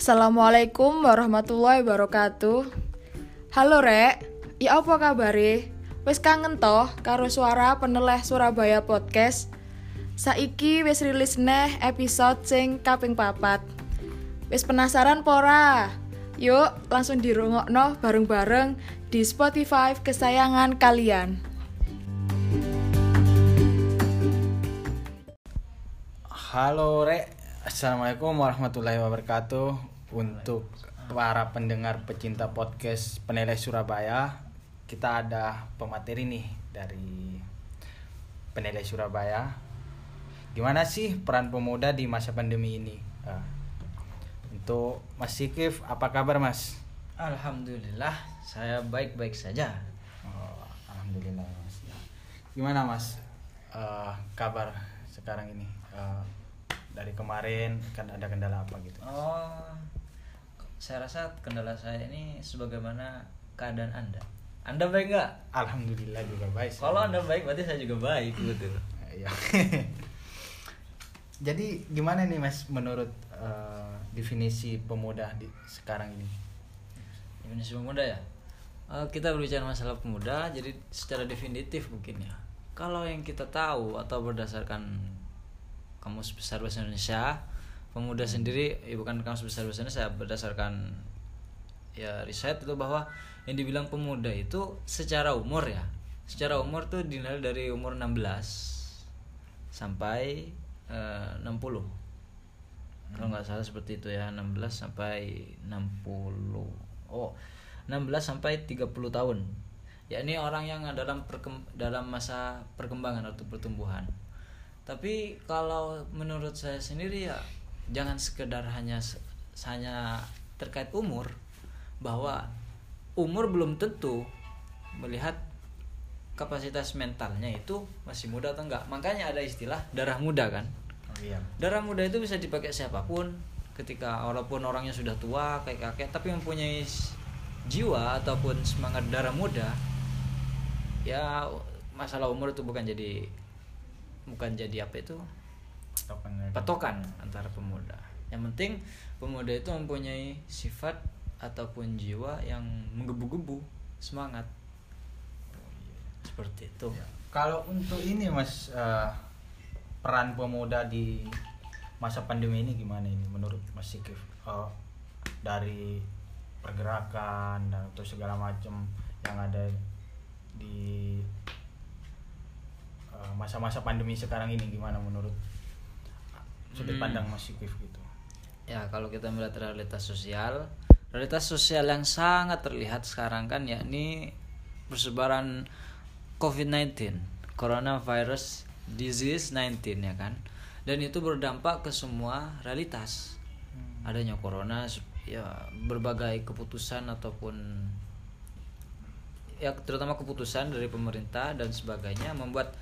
Assalamualaikum warahmatullahi wabarakatuh. Halo Rek, ya apa kabare? Wis kangen toh karo suara peneleh Surabaya Podcast. Saiki wis rilis neh episode sing kaping papat. Wis penasaran pora? Yuk langsung dirungokno bareng-bareng di Spotify kesayangan kalian. Halo Rek, Assalamualaikum warahmatullahi wabarakatuh Untuk para pendengar pecinta podcast Penilai Surabaya Kita ada pemateri nih dari Penilai Surabaya Gimana sih peran pemuda di masa pandemi ini? Ah, Untuk Mas Sikif, apa kabar Mas? Alhamdulillah, saya baik-baik saja. Oh, Alhamdulillah Mas Gimana Mas eh, kabar sekarang ini? Eh, dari kemarin kan ada kendala apa gitu? Oh, saya rasa kendala saya ini sebagaimana keadaan Anda. Anda baik nggak? Alhamdulillah juga baik. sih. Kalau Anda baik, berarti saya juga baik, betul. Iya. Jadi gimana nih Mas menurut eh, definisi pemuda di sekarang ini? Indonesia Pemuda ya. Eh, kita berbicara masalah pemuda, jadi secara definitif mungkin ya. Kalau yang kita tahu atau berdasarkan kamus besar bahasa Indonesia, pemuda sendiri, ya bukan kamus besar bahasa Indonesia, berdasarkan ya riset itu bahwa yang dibilang pemuda itu secara umur ya, secara umur tuh dinilai dari umur 16 sampai eh, 60 kalau nggak salah seperti itu ya 16 sampai 60 oh 16 sampai 30 tahun. Yakni orang yang dalam perkem- dalam masa perkembangan atau pertumbuhan tapi kalau menurut saya sendiri ya jangan sekedar hanya hanya terkait umur bahwa umur belum tentu melihat kapasitas mentalnya itu masih muda atau enggak. Makanya ada istilah darah muda kan? Oh, iya. Darah muda itu bisa dipakai siapa pun. Ketika walaupun orangnya sudah tua kayak kakek tapi mempunyai jiwa ataupun semangat darah muda ya masalah umur itu bukan jadi bukan jadi apa itu Patokannya. patokan antara pemuda yang penting pemuda itu mempunyai sifat ataupun jiwa yang menggebu-gebu semangat seperti itu Ya. Kalau untuk ini Mas eh, peran pemuda di masa pandemi ini gimana ini menurut Mas Sikif? Eh, dari pergerakan dan atau segala macam yang ada di masa-masa pandemi sekarang ini gimana menurut sudut Hmm. pandang Mas Sikif gitu? Ya, kalau kita melihat realitas sosial, realitas sosial yang sangat terlihat sekarang kan yakni persebaran COVID-19, coronavirus disease 19 ya kan. Dan itu berdampak ke semua realitas. Adanya corona ya berbagai keputusan ataupun ya terutama keputusan dari pemerintah dan sebagainya membuat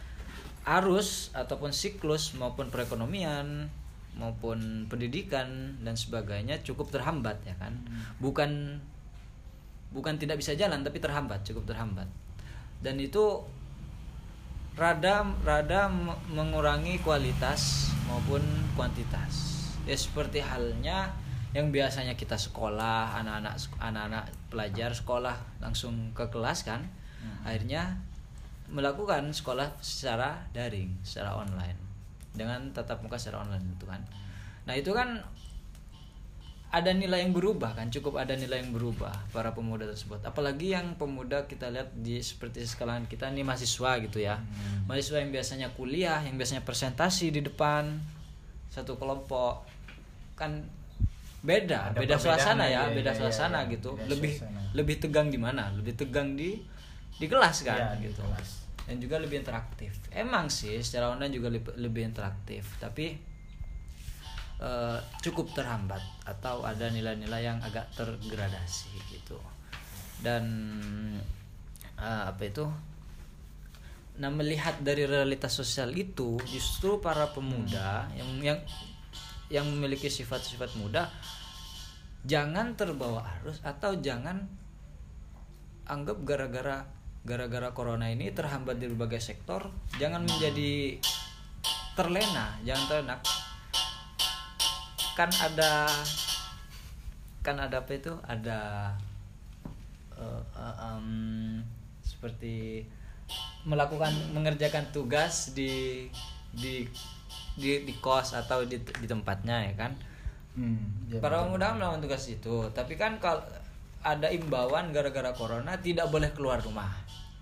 arus ataupun siklus maupun perekonomian maupun pendidikan dan sebagainya cukup terhambat ya kan? Bukan bukan tidak bisa jalan tapi terhambat cukup terhambat. Dan itu rada rada me- mengurangi kualitas maupun kuantitas. Ya seperti halnya yang biasanya kita sekolah anak-anak anak-anak pelajar sekolah langsung ke kelas kan akhirnya melakukan sekolah secara daring secara online. Dengan tatap muka secara online itu kan. Nah itu kan ada nilai yang berubah kan cukup ada nilai yang berubah para pemuda tersebut. Apalagi yang pemuda kita lihat di seperti sekalian kita nih mahasiswa gitu ya. Mahasiswa yang biasanya kuliah yang biasanya presentasi di depan satu kelompok kan beda Ada beda suasana ya iya, beda iya, suasana iya, gitu. Beda lebih suasana. lebih tegang di mana? Lebih tegang di di kelas kan di gitu. kelas. Dan juga lebih interaktif. Emang sih secara online juga lebih, lebih interaktif tapi eh, cukup terhambat atau ada nilai-nilai yang agak tergradasi gitu. Dan eh, apa itu? Nah melihat dari realitas sosial itu justru para pemuda yang yang yang memiliki sifat-sifat muda jangan terbawa arus atau jangan anggap gara-gara gara-gara corona ini terhambat di berbagai sektor jangan menjadi terlena jangan terlena. Kan ada kan ada apa itu? Ada eh, em, seperti melakukan mengerjakan tugas di di di, di kos atau di, di tempatnya ya kan? Hmm, ya, para pemuda melakukan tugas itu tapi kan kalau ada imbauan gara-gara corona tidak boleh keluar rumah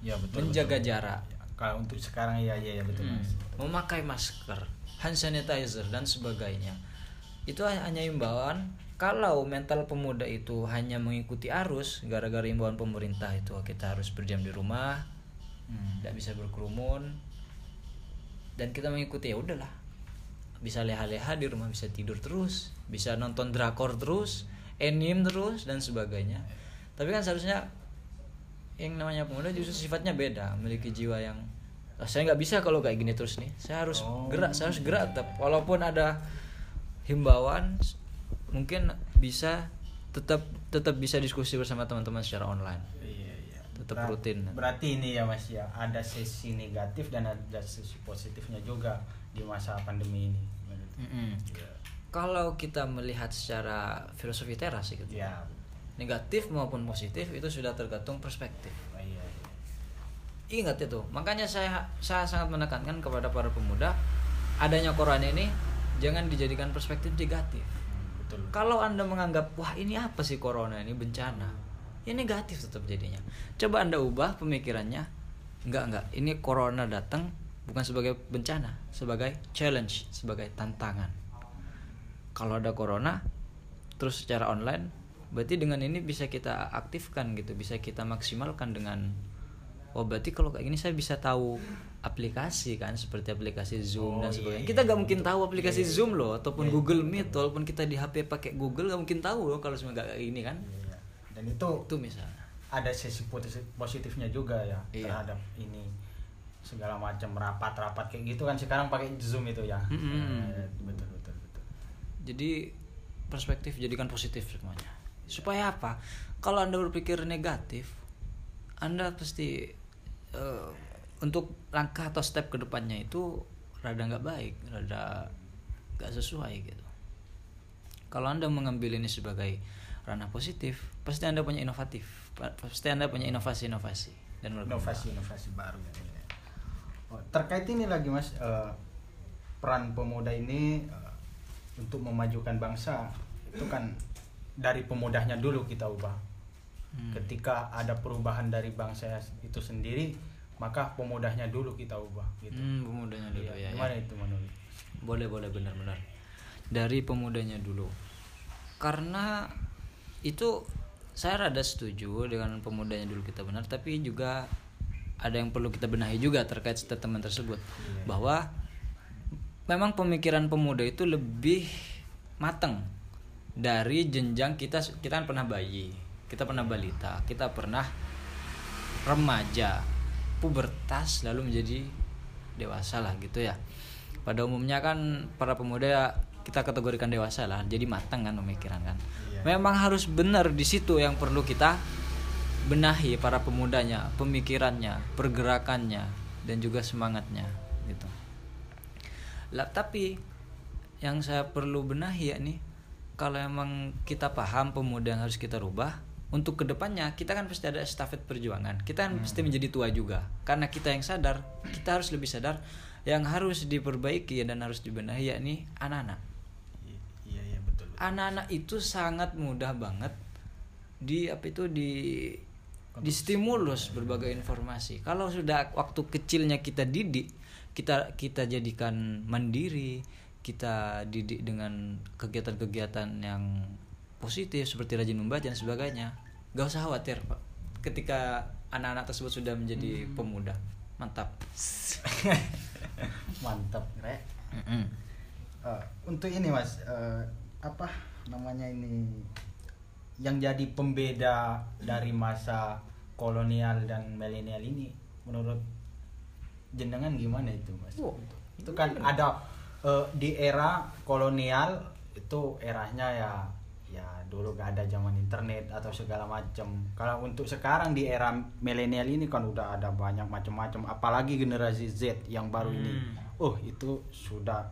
ya betul menjaga betul. jarak kalau untuk sekarang ya ya, ya betul Hmm. Mas. memakai masker, hand sanitizer dan sebagainya. Itu hanya imbauan. Kalau mental pemuda itu hanya mengikuti arus gara-gara imbauan pemerintah itu kita harus berdiam di rumah, Hmm. tidak bisa berkerumun dan kita mengikuti ya udahlah. Bisa leha-leha di rumah bisa tidur terus, bisa nonton drakor terus, anime terus dan sebagainya. Tapi kan seharusnya yang namanya pemuda justru sifatnya beda memiliki jiwa yang "Ah, saya nggak bisa kalau kayak gini terus nih saya harus Oh. gerak saya harus gerak tetap walaupun ada himbauan mungkin bisa tetap tetap bisa diskusi bersama teman-teman secara online Iya, iya. Tetap Berat- rutin. Berarti ini ya Mas ya, ada sisi negatif dan ada sisi positifnya juga di masa pandemi ini. Iya. kalau kita melihat secara filosofi teras gitu Ya. Negatif maupun positif itu sudah tergantung perspektif Oh, iya, iya. Ingat itu, makanya saya saya sangat menekankan kepada para pemuda adanya Quran ini jangan dijadikan perspektif negatif. Hmm, betul. Kalau Anda menganggap wah ini apa sih corona ini bencana, ya negatif tetap jadinya. Coba Anda ubah pemikirannya. Enggak enggak, ini corona datang bukan sebagai bencana, sebagai challenge, sebagai tantangan. Kalau ada corona terus secara online, berarti dengan ini bisa kita aktifkan gitu, bisa kita maksimalkan dengan oh berarti kalau kayak gini saya bisa tahu aplikasi kan seperti aplikasi Zoom Oh, dan iya, sebagainya. iya, kita nggak iya, mungkin betul. tahu aplikasi Iya, iya. Zoom loh ataupun Iya, Google Meet walaupun kita di HP pakai Google nggak mungkin tahu loh kalau semua nggak kayak gini kan. Iya, iya. Dan itu Itu misalnya. ada sisi posi- positifnya juga ya Iya. terhadap ini segala macam rapat-rapat kayak gitu kan sekarang pakai Zoom itu ya. Mm-mm. Eh, betul betul betul. Jadi perspektif jadikan positif semuanya. Supaya apa? Kalau Anda berpikir negatif, Anda pasti eh, untuk langkah atau step ke depannya itu rada nggak baik, rada nggak sesuai gitu. Kalau Anda mengambil ini sebagai ranah positif, pasti Anda punya inovatif, Pa- pasti Anda punya inovasi-inovasi dan berkembang. inovasi-inovasi baru ya. Oh, terkait ini lagi mas eh, peran pemuda ini eh, untuk memajukan bangsa itu kan dari pemudanya dulu kita ubah. Hmm. Ketika ada perubahan dari bangsa itu sendiri, maka pemudanya dulu kita ubah. Gitu. Hmm, pemudanya dulu Iya, ya. ya. Gimana itu menurut? Boleh, boleh benar-benar. Dari pemudanya dulu. Karena itu saya rada setuju dengan pemudanya dulu kita benar, tapi juga ada yang perlu kita benahi juga terkait statement tersebut Iya. bahwa memang pemikiran pemuda itu lebih matang dari jenjang kita kita kan pernah bayi, kita pernah balita, kita pernah remaja, pubertas lalu menjadi dewasa lah gitu ya. Pada umumnya kan para pemuda kita kategorikan dewasa lah, jadi matang kan pemikiran kan. Iya. Memang harus benar di situ yang perlu kita benahi para pemudanya, pemikirannya, pergerakannya dan juga semangatnya gitu. Lah tapi yang saya perlu benahi ya nih kalau emang kita paham pemuda yang harus kita rubah untuk ke depannya kita kan pasti ada estafet perjuangan kita kan pasti menjadi tua juga karena kita yang sadar kita harus lebih sadar yang harus diperbaiki dan harus dibenahi yakni anak-anak Iya iya betul. betul. anak-anak itu sangat mudah banget di apa itu di di stimulus berbagai informasi. Kalau sudah waktu kecilnya kita didik, kita kita jadikan mandiri, kita didik dengan kegiatan-kegiatan yang positif seperti rajin membaca dan sebagainya. Gak usah khawatir, Pak. Ketika anak-anak tersebut sudah menjadi pemuda, mantap. Mantap, Rek. Mm-mm. Eh, untuk ini mas eh, apa namanya ini yang jadi pembeda dari masa kolonial dan milenial ini menurut jenengan gimana itu mas Wow. itu kan ada eh, di era kolonial itu eranya ya ya dulu gak ada zaman internet atau segala macam kalau untuk sekarang di era milenial ini kan udah ada banyak macam-macam apalagi generasi Z yang baru ini. Hmm. oh itu sudah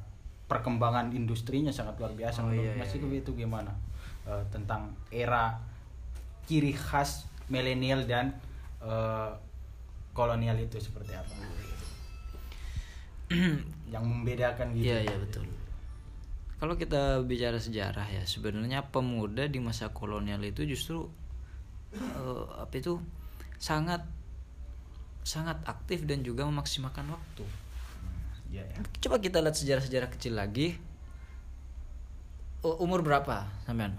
perkembangan industrinya sangat luar biasa Oh, menurut iya, Mas iya, Iqbal itu gimana? Eh, tentang era ciri khas milenial dan eh, kolonial itu seperti apa yang membedakan gitu Iya iya betul. Kalau kita bicara sejarah ya sebenarnya pemuda di masa kolonial itu justru eh, apa itu sangat sangat aktif dan juga memaksimalkan waktu. Iya ya Coba kita lihat sejarah-sejarah kecil lagi. Umur berapa sampean?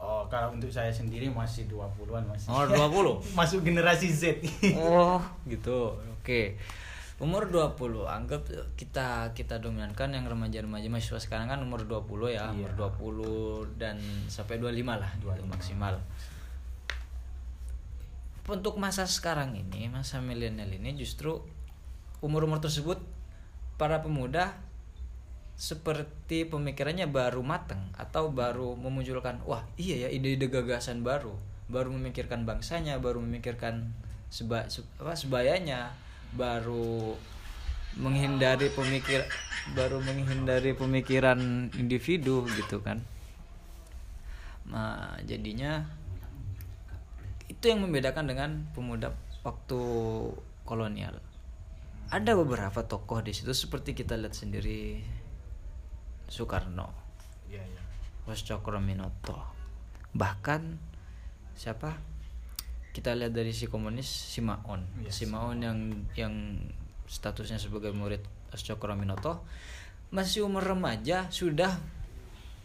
oh kalau untuk saya sendiri masih 20-an masih Umur 20. masuk generasi Z Oh, gitu. Oke. Umur 20, anggap kita kita dominankan yang remaja-remaja mahasiswa sekarang kan umur 20 ya, Iya. umur 20 dan sampai 25 lah, 25 maksimal. Untuk masa sekarang ini, masa milenial ini justru umur-umur tersebut para pemuda seperti pemikirannya baru mateng atau baru memunculkan wah iya ya ide-ide gagasan baru baru memikirkan bangsanya baru memikirkan seba, se- apa, sebayanya baru menghindari pemikir baru menghindari pemikiran individu gitu kan. Nah jadinya itu yang membedakan dengan pemuda waktu kolonial. Ada beberapa tokoh di situ seperti kita lihat sendiri Soekarno, Was Cokroaminoto, bahkan siapa? Kita lihat dari si komunis Simaon, Yes. Simaon yang yang statusnya sebagai murid Was Cokroaminoto masih umur remaja sudah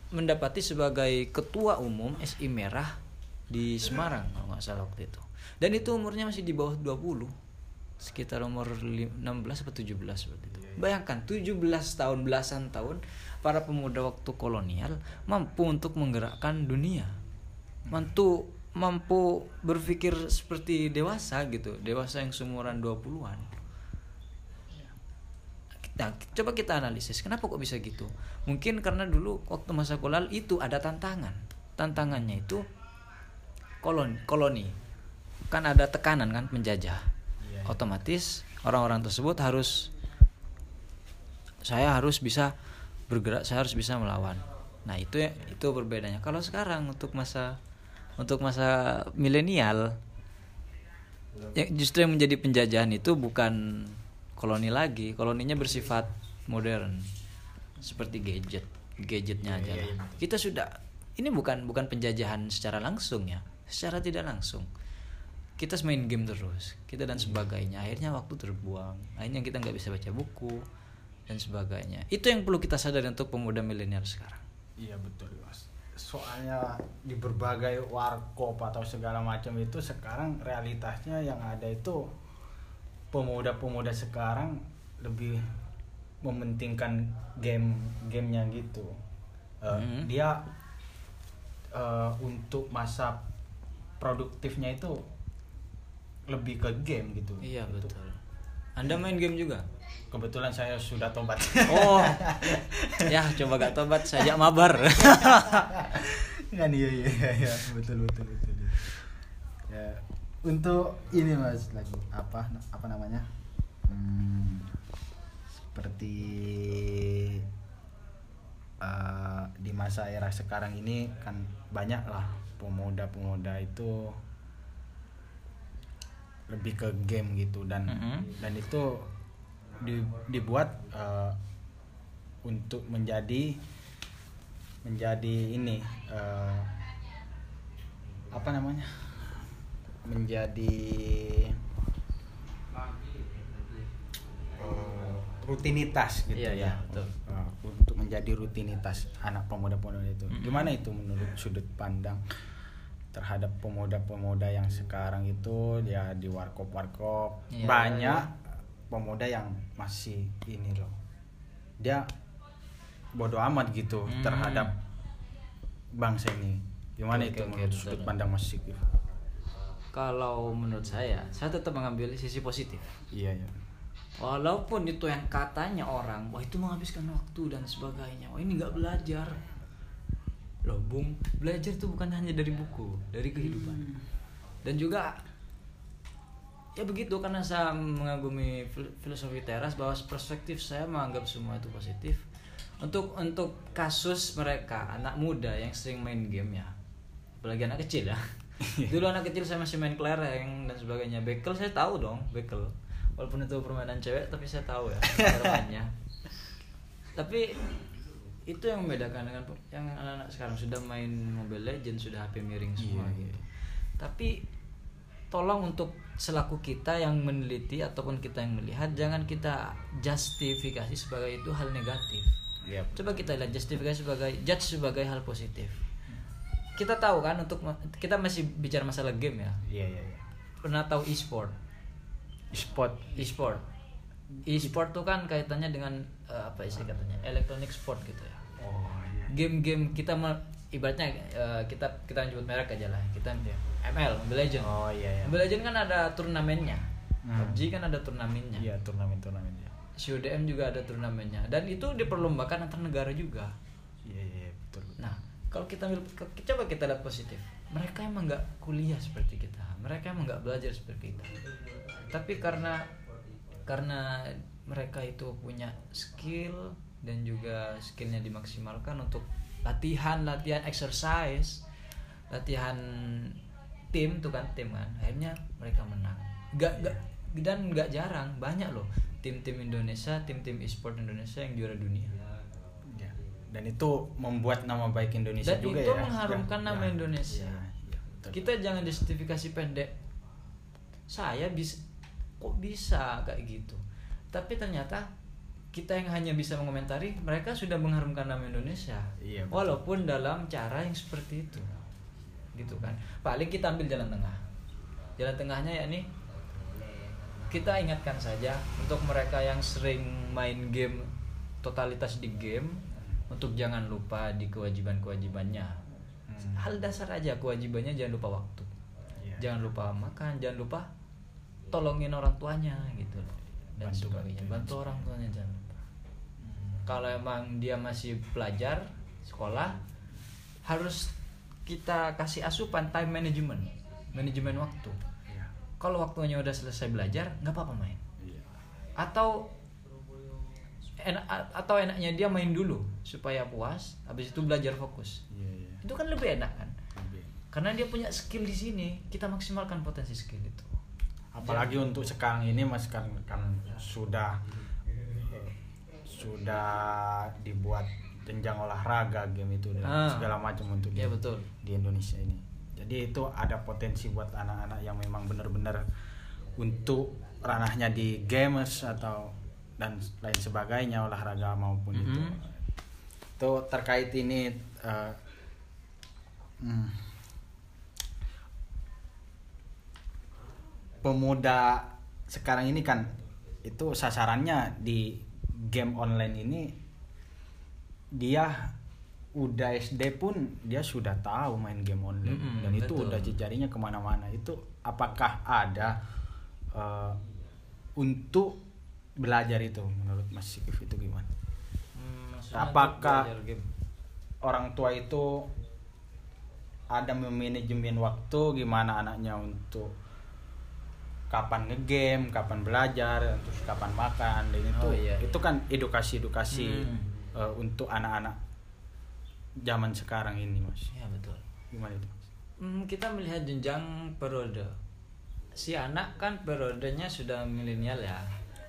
mendapati sebagai ketua umum SI Merah di Semarang kalau nggak salah waktu itu. Dan itu umurnya masih di bawah 20 sekitar umur li- 16 atau 17 seperti itu. Bayangkan 17 tahun belasan tahun para pemuda waktu kolonial mampu untuk menggerakkan dunia. Mampu mampu berpikir seperti dewasa gitu, dewasa yang seumuran 20-an. Nah, coba kita analisis kenapa kok bisa gitu? Mungkin karena dulu waktu masa kolonial itu ada tantangan. Tantangannya itu koloni, koloni. Kan ada tekanan kan penjajah. Iya, iya. Otomatis orang-orang tersebut harus saya harus bisa bergerak, saya harus bisa melawan. Nah, itu ya- itu perbedaannya. Kalau sekarang untuk masa untuk masa milenial. Ya justru yang menjadi penjajahan itu bukan koloni lagi koloninya bersifat modern seperti gadget gadgetnya aja Iya, iya, lah. kita sudah ini bukan bukan penjajahan secara langsung ya secara tidak langsung. Kita main game terus kita dan sebagainya. Akhirnya waktu terbuang akhirnya kita nggak bisa baca buku dan sebagainya. Itu yang perlu kita sadari untuk pemuda milenial sekarang. Iya betul mas. Soalnya di berbagai warkop atau segala macam itu sekarang realitasnya yang ada itu pemuda-pemuda sekarang lebih mementingkan game gamenya gitu. Eh, Mhm. Dia eh, untuk masa produktifnya itu lebih ke game gitu. iya betul anda main game juga Kebetulan saya sudah tobat. Oh, ya coba gak tobat saya mabar. kan iya iya iya betul betul betul ya untuk ini mas lagi apa apa namanya Hmm, seperti eh, di masa era sekarang ini kan banyak lah pemuda-pemuda itu lebih ke game gitu dan Mhm. dan itu di- dibuat eh, untuk menjadi menjadi ini eh, apa namanya? Menjadi eh, rutinitas gitu Iya, iya, ya. betul. Eh, untuk menjadi rutinitas anak pemuda-pemuda itu. Mm-mm. gimana itu menurut sudut pandang terhadap pemuda-pemuda yang sekarang itu? Ya di warkop-warkop Iya, banyak pemuda yang masih ini loh dia bodoh amat gitu Hmm. terhadap bangsa ini gimana Oke, itu oke, menurut betul. sudut pandang Mas Sigif Kalau menurut saya, saya tetap mengambil sisi positif. iya ya Walaupun itu yang katanya orang, wah itu menghabiskan waktu dan sebagainya. Wah ini nggak belajar. Loh, Bung, belajar itu bukan hanya dari buku, dari kehidupan. Dan juga ya begitu karena saya mengagumi fil- filosofi teras bahwa perspektif saya menganggap semua itu positif. Untuk untuk kasus mereka anak muda yang sering main game ya, apalagi anak kecil ya. Dulu anak kecil saya masih main kelereng dan sebagainya. Bekel saya tahu dong bekel. Walaupun itu permainan cewek tapi saya tahu ya cara mainnya tapi itu yang membedakan dengan yang anak-anak sekarang. Sudah main Mobile Legends sudah HP miring semua Iya, gitu. Tapi tolong untuk selaku kita yang meneliti ataupun kita yang melihat jangan kita justifikasi sebagai itu hal negatif Iya. coba kita lihat justifikasi sebagai judge sebagai hal positif kita tahu kan untuk kita masih bicara masalah game ya Iya, iya, iya. pernah tahu e-sport Spot. e-sport e-sport tuh kan kaitannya dengan eh, apa sih katanya electronic sport gitu ya Oh, iya. game-game kita ibaratnya eh, kita kita nyebut merek aja lah kita ML Mobile Legend Oh, iya, iya. Mobile Legend kan ada turnamennya Hmm. PUBG kan ada turnamennya Iya, turnamen-turnamen ya. CODM juga ada turnamennya dan itu diperlombakan antar negara juga Iya, iya, iya, betul. Nah, kalau kita coba kita lihat positif, mereka emang nggak kuliah seperti kita, mereka emang nggak belajar seperti kita. Tapi karena karena mereka itu punya skill dan juga skillnya dimaksimalkan untuk latihan, latihan exercise, latihan tim tuh kan tim kan, akhirnya mereka menang. Gak, gak dan nggak jarang banyak loh tim-tim Indonesia, tim-tim e-sport Indonesia yang juara dunia. Ya. Dan itu membuat nama baik Indonesia Dan juga itu ya. mengharumkan Ya, nama ya. Indonesia. Iya, betul. Kita jangan justifikasi pendek. Saya bisa kok bisa kayak gitu. Tapi ternyata kita yang hanya bisa mengomentari, mereka sudah mengharumkan nama Indonesia. Iya, betul. Walaupun dalam cara yang seperti itu. Gitu kan. Paling kita ambil jalan tengah. Jalan tengahnya yakni kita ingatkan saja untuk mereka yang sering main game totalitas di game untuk jangan lupa di kewajiban-kewajibannya. Hmm. Hal dasar aja kewajibannya jangan lupa waktu. Iya. Jangan lupa makan, jangan lupa tolongin orang tuanya gitu loh. Dan Bantu sebagainya. bantu. Bantu orang tuanya jangan lupa. Hmm. Kalau emang dia masih pelajar sekolah harus kita kasih asupan time management, manajemen waktu. Iya. Kalau waktunya udah selesai belajar, nggak apa-apa main. Iya. Atau enak atau enaknya dia main dulu supaya puas, habis itu belajar fokus. Iya, iya. Itu kan lebih enak kan? Lebih. Karena dia punya skill di sini, kita maksimalkan potensi skill itu. Apalagi untuk sekarang ini mas kan kan sudah eh, sudah dibuat jenjang olahraga game itu dan Ah. segala macam untuk Iya, di, betul. di Indonesia ini jadi itu ada potensi buat anak-anak yang memang benar-benar untuk ranahnya di games atau dan lain sebagainya olahraga maupun itu Mhm. itu terkait ini eh, hmm, pemuda sekarang ini kan itu sasarannya di game online ini dia udah SD pun dia sudah tahu main game online Mm-mm, dan itu betul. udah jejarinya ke mana-mana itu apakah ada eh, untuk belajar itu menurut Mas Sikif itu gimana? Hmm, Apakah-? Orang tua itu ada memanajemen waktu gimana anaknya untuk kapan ngegame, kapan belajar, terus kapan makan dan itu Oh, iya, itu iya. kan edukasi-edukasi Hmm. eh, untuk anak-anak zaman sekarang ini mas Ya betul. gimana itu? Hmm, kita melihat jenjang periode. Si anak kan periodenya sudah milenial ya.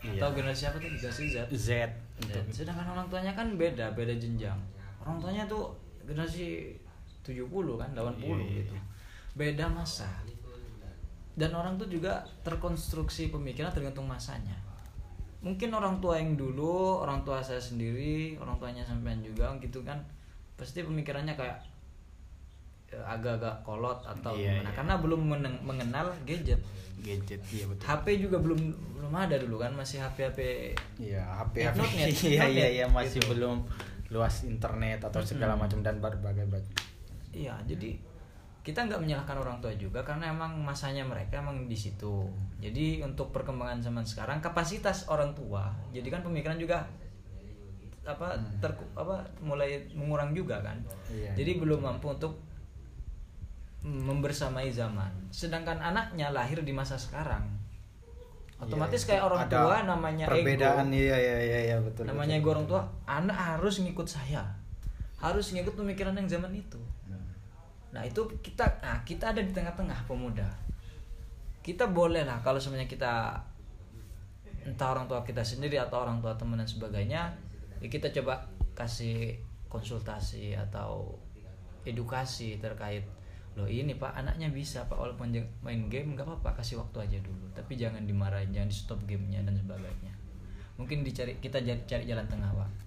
Iya. Atau generasi apa tuh? Generasi Z. Z untuk sedangkan orang tuanya kan beda, beda jenjang. Orang tuanya tuh generasi 70 kan, 80 Iya, iya, gitu. iya. Beda masa. Dan orang tuh juga terkonstruksi pemikiran tergantung masanya. Mungkin orang tua yang dulu, orang tua saya sendiri, orang tuanya sampean juga gitu kan, pasti pemikirannya kayak eh, agak-agak kolot atau Iya, gimana iya. karena belum mengenal gadget. gadget iya betul HP juga belum belum ada dulu kan, masih HP-HP Iya, HP Eh, HP. Notnet, Iya, Notnet, iya, iya masih gitu. belum luas internet atau segala Mm-mm. macam dan berbagai macam. Iya, jadi kita nggak menyalahkan orang tua juga karena emang masanya mereka emang di situ. Jadi untuk perkembangan zaman sekarang kapasitas orang tua, jadi kan pemikiran juga apa Hmm. ter apa mulai mengurang juga kan. Iya, jadi iya, belum mampu untuk membersamai zaman. Sedangkan anaknya lahir di masa sekarang. Otomatis Iya, kayak orang ada tua namanya perbedaan ego. iya iya iya iya betul. namanya ego betul, orang betul. tua, anak harus ngikut saya. Harus ngikut pemikiran yang zaman itu. Nah itu kita nah kita ada di tengah-tengah pemuda. Kita boleh lah kalau sebenarnya kita entah orang tua kita sendiri atau orang tua teman dan sebagainya ya kita coba kasih konsultasi atau edukasi terkait loh ini pak anaknya bisa pak walaupun main game nggak apa-apa kasih waktu aja dulu. Tapi jangan dimarahin jangan di stop gamenya dan sebagainya. Mungkin dicari kita cari jalan tengah pak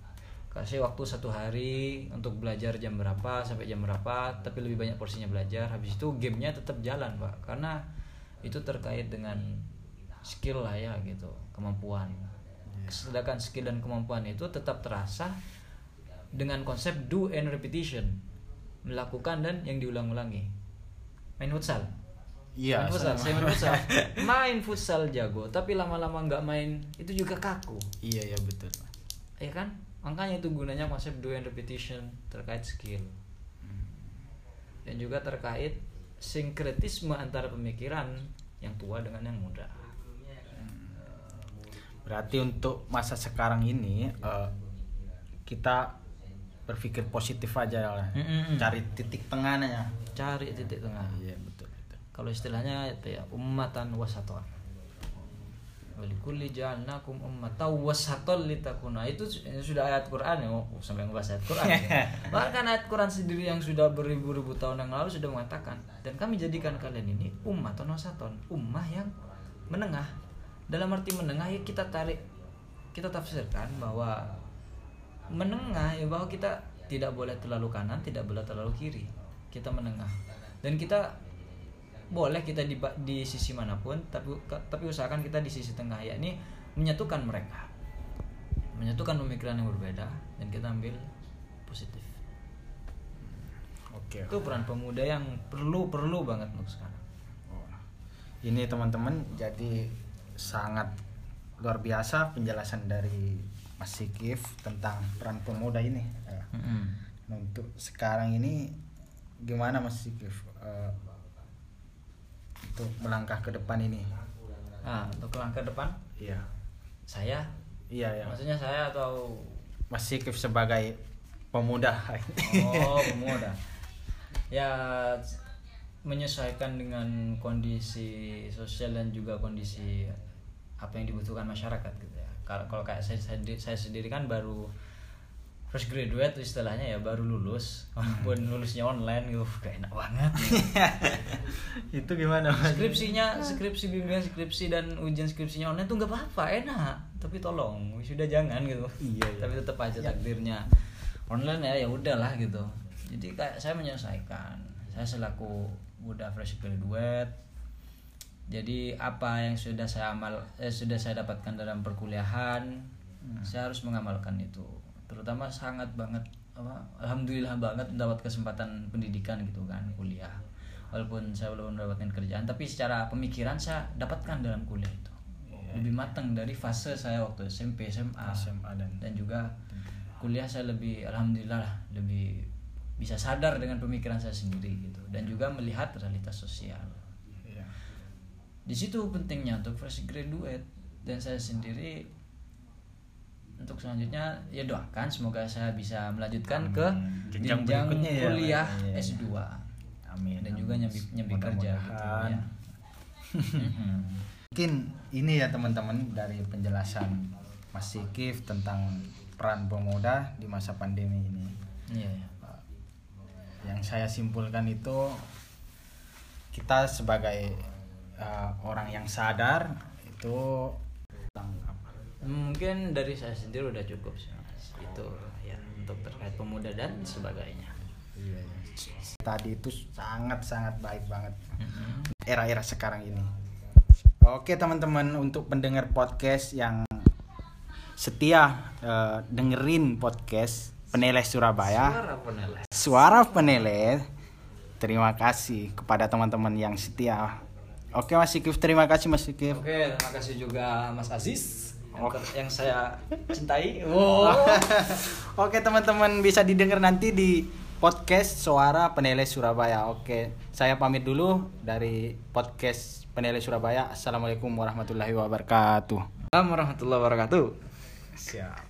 kasih waktu satu hari untuk belajar jam berapa sampai jam berapa tapi lebih banyak porsinya belajar. Habis itu gamenya tetap jalan pak. Karena itu terkait dengan skill lah ya gitu. Kemampuan. Sedangkan skill dan kemampuan itu tetap terasa dengan konsep do and repetition. Melakukan dan yang diulang-ulangi. Main futsal. Iya, main futsal saya main futsal. Main futsal jago tapi lama-lama nggak main itu juga kaku. Iya, iya betul. ya kan makanya itu gunanya konsep do and repetition terkait skill dan juga terkait sinkretisme antara pemikiran yang tua dengan yang muda Berarti untuk masa sekarang ini eh, kita berpikir positif aja lah. Mm-mm. Cari titik tengahnya. cari titik tengah Iya, betul betul. kalau istilahnya itu ya ummatan wasatan Walikulli ja'alnakum ummatan wasatan litakuna. Itu sudah ayat Quran ya. Oh, sampai ngebahas ayat Quran ya. bahkan ayat Quran sendiri yang sudah beribu-ribu tahun yang lalu sudah mengatakan dan kami jadikan kalian ini ummatan wasatan ummah yang menengah. Dalam arti menengah ya kita tarik kita tafsirkan bahwa menengah ya bahwa kita tidak boleh terlalu kanan tidak boleh terlalu kiri. Kita menengah. Dan kita boleh kita di, di sisi mana pun tapi tapi usahakan kita di sisi tengah yakni menyatukan mereka menyatukan pemikiran yang berbeda dan kita ambil positif Oke. itu peran pemuda yang perlu perlu banget untuk sekarang Oh. Ini teman-teman jadi sangat luar biasa penjelasan dari Mas Sikif tentang peran pemuda ini. Eh, Nah, untuk sekarang ini gimana Mas Sikif eh, untuk melangkah ke depan ini? nah untuk langkah depan Iya. saya Iya ya. maksudnya saya atau Mas Sikif sebagai pemuda. Oh, pemuda. Ya menyesuaikan dengan kondisi sosial dan juga kondisi apa yang dibutuhkan masyarakat gitu ya. Kalau kalau kayak saya, saya saya sendiri kan baru fresh graduate tuh istilahnya ya baru lulus. Walaupun lulusnya online gitu kayak enak banget. Itu gimana Mas? skripsinya skripsi bimbingan skripsi dan ujian skripsinya online tuh nggak apa-apa enak. Tapi tolong sudah jangan gitu. Iya, iya. tapi tetap aja takdirnya. Online ya ya udahlah gitu. Jadi kayak saya menyelesaikan. Saya selaku muda fresh graduate. Jadi apa yang sudah saya amal eh, sudah saya dapatkan dalam perkuliahan saya harus mengamalkan itu terutama sangat banget apa alhamdulillah banget mendapat kesempatan pendidikan gitu kan kuliah. Walaupun saya belum mendapatkan kerjaan tapi secara pemikiran saya dapatkan dalam kuliah itu. Lebih matang dari fase saya waktu SMP SMA SMA dan dan juga kuliah saya lebih alhamdulillah lah, lebih bisa sadar dengan pemikiran saya sendiri gitu. Dan juga melihat realitas sosial. Iya. di situ pentingnya untuk fresh graduate. Dan saya sendiri untuk selanjutnya ya doakan semoga saya bisa melanjutkan ke Amin. Jenjang jenjang berikutnya ya, kuliah Pak. Iya, iya. S2 Amin. dan juga amin. nyambi nyambi kerja gitu ya. Mungkin ini ya teman-teman dari penjelasan Mas Sikif tentang peran pemuda di masa pandemi ini. Iya, iya. Yang saya simpulkan itu kita sebagai uh, orang yang sadar itu? Mungkin dari saya sendiri udah cukup sih. Mas. Itu ya untuk terkait pemuda dan sebagainya. Iya, iya. Tadi itu sangat-sangat baik banget Mhm. era-era sekarang ini. Oke teman-teman untuk pendengar podcast yang setia eh, dengerin podcast Peneleh Surabaya. Suara peneleh. Suara Peneleh. Terima kasih kepada teman-teman yang setia. Oke Mas Sikif, terima kasih Mas Sikif. Oke, terima kasih juga Mas Aziz yang, ter- yang saya cintai. Wow. Oke teman-teman bisa didengar nanti di podcast Suara Peneleh Surabaya. Oke, saya pamit dulu dari podcast Peneleh Surabaya. Assalamualaikum warahmatullahi wabarakatuh. Assalamualaikum warahmatullahi wabarakatuh. Siap.